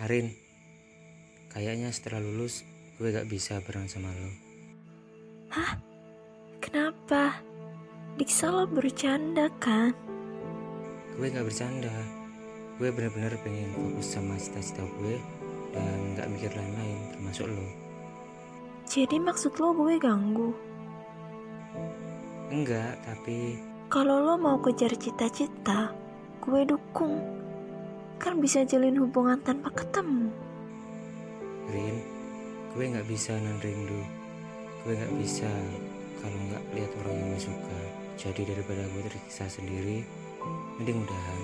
Arin, kayaknya setelah lulus gue gak bisa bareng sama lo. Hah? Kenapa? Diksa lo bercanda kan? Gue gak bercanda. Gue bener-bener pengen fokus sama cita-cita gue dan gak mikir lain-lain termasuk lo. Jadi maksud lo gue ganggu? Enggak, tapi Kalau lo mau kejar cita-cita, gue dukung. Kan bisa jalin hubungan tanpa ketemu. Rin, gue gak bisa nan rindu. Gue gak bisa kalau gak lihat orang yang gue suka. Jadi daripada gue tersiksa sendiri, mending udahan.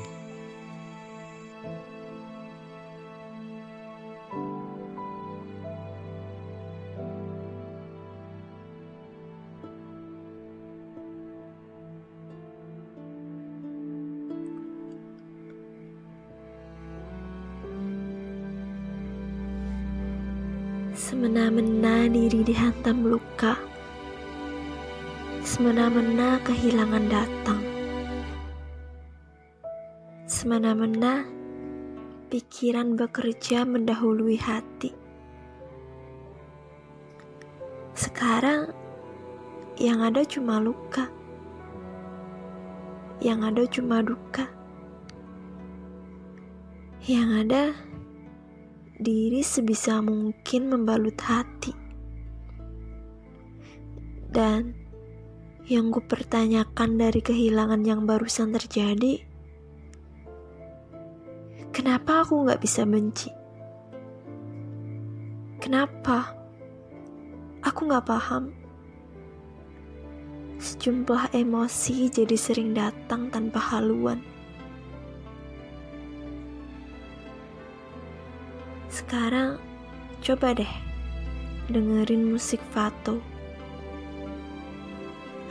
Semena-mena diri dihantam luka. Semena-mena kehilangan datang. Semena-mena pikiran bekerja mendahului hati. Sekarang yang ada cuma luka. Yang ada cuma duka. Yang ada diri sebisa mungkin membalut hati. Dan yang gue pertanyakan dari kehilangan yang barusan terjadi, kenapa aku gak bisa benci? Kenapa? Aku gak paham. Sejumlah emosi jadi sering datang tanpa haluan. Sekarang coba deh dengerin musik Fato.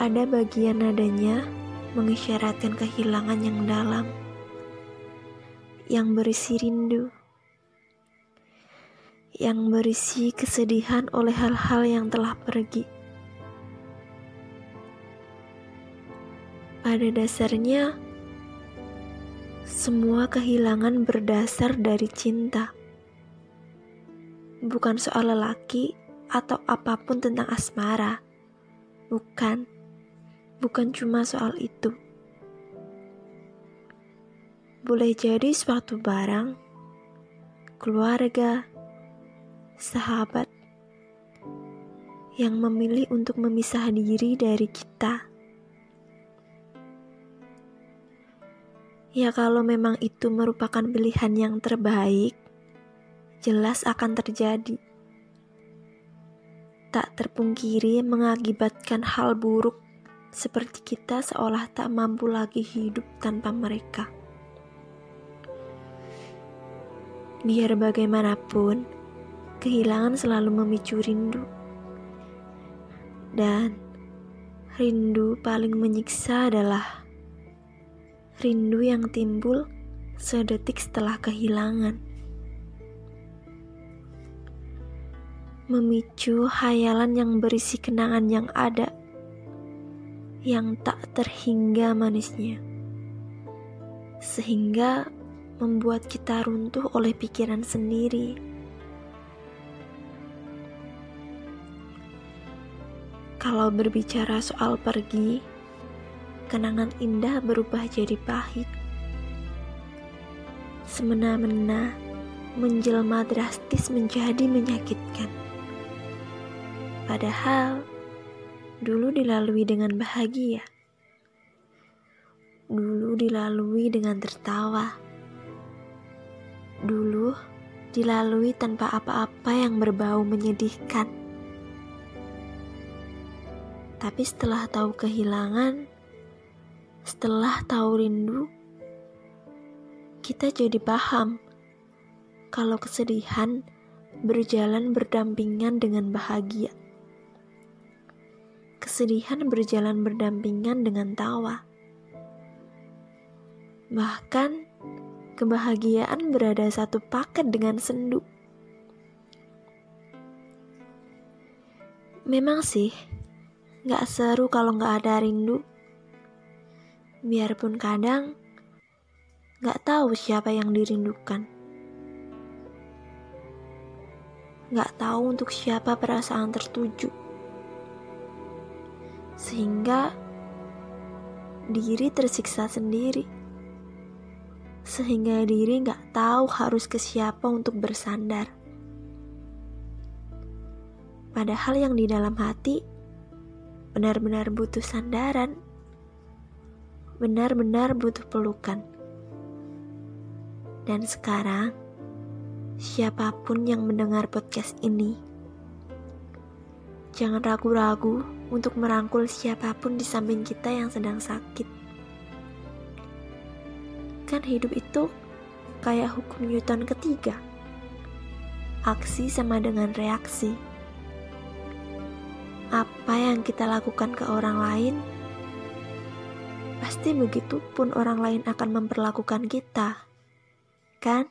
Ada bagian nadanya mengisyaratkan kehilangan yang dalam, yang berisi rindu, yang berisi kesedihan oleh hal-hal yang telah pergi. Pada dasarnya, semua kehilangan berdasar dari cinta bukan soal lelaki atau apa pun tentang asmara. Bukan, bukan cuma soal itu. Boleh jadi suatu barang, keluarga, sahabat yang memilih untuk memisah diri dari kita. Ya, kalau memang itu merupakan pilihan yang terbaik, jelas akan terjadi. Tak terpungkiri mengakibatkan hal buruk seperti kita seolah tak mampu lagi hidup tanpa mereka. Biar bagaimanapun, kehilangan selalu memicu rindu. Dan rindu paling menyiksa adalah rindu yang timbul sedetik setelah kehilangan. Memicu hayalan yang berisi kenangan yang ada, yang tak terhingga manisnya, sehingga membuat kita runtuh oleh pikiran sendiri. Kalau berbicara soal pergi, kenangan indah berubah jadi pahit. Semena-mena menjelma drastis menjadi menyakitkan. Padahal dulu dilalui dengan bahagia. Dulu dilalui dengan tertawa. Dulu dilalui tanpa apa-apa yang berbau menyedihkan. Tapi setelah tahu kehilangan, setelah tahu rindu, kita jadi paham kalau kesedihan berjalan berdampingan dengan bahagia kesedihan berjalan berdampingan dengan tawa. Bahkan, kebahagiaan berada satu paket dengan sendu. Memang sih, gak seru kalau gak ada rindu. Biarpun kadang gak tahu siapa yang dirindukan. nggak tahu untuk siapa perasaan tertuju. Sehingga diri tersiksa sendiri. Sehingga diri nggak tahu harus ke siapa untuk bersandar. Padahal yang di dalam hati benar-benar butuh sandaran, benar-benar butuh pelukan. Dan sekarang, siapa pun yang mendengar podcast ini, jangan ragu-ragu untuk merangkul siapa pun di samping kita yang sedang sakit. Kan hidup itu kayak hukum Newton ketiga. Aksi sama dengan reaksi apa yang kita lakukan ke orang lain, pasti begitu pun orang lain akan memperlakukan kita, kan?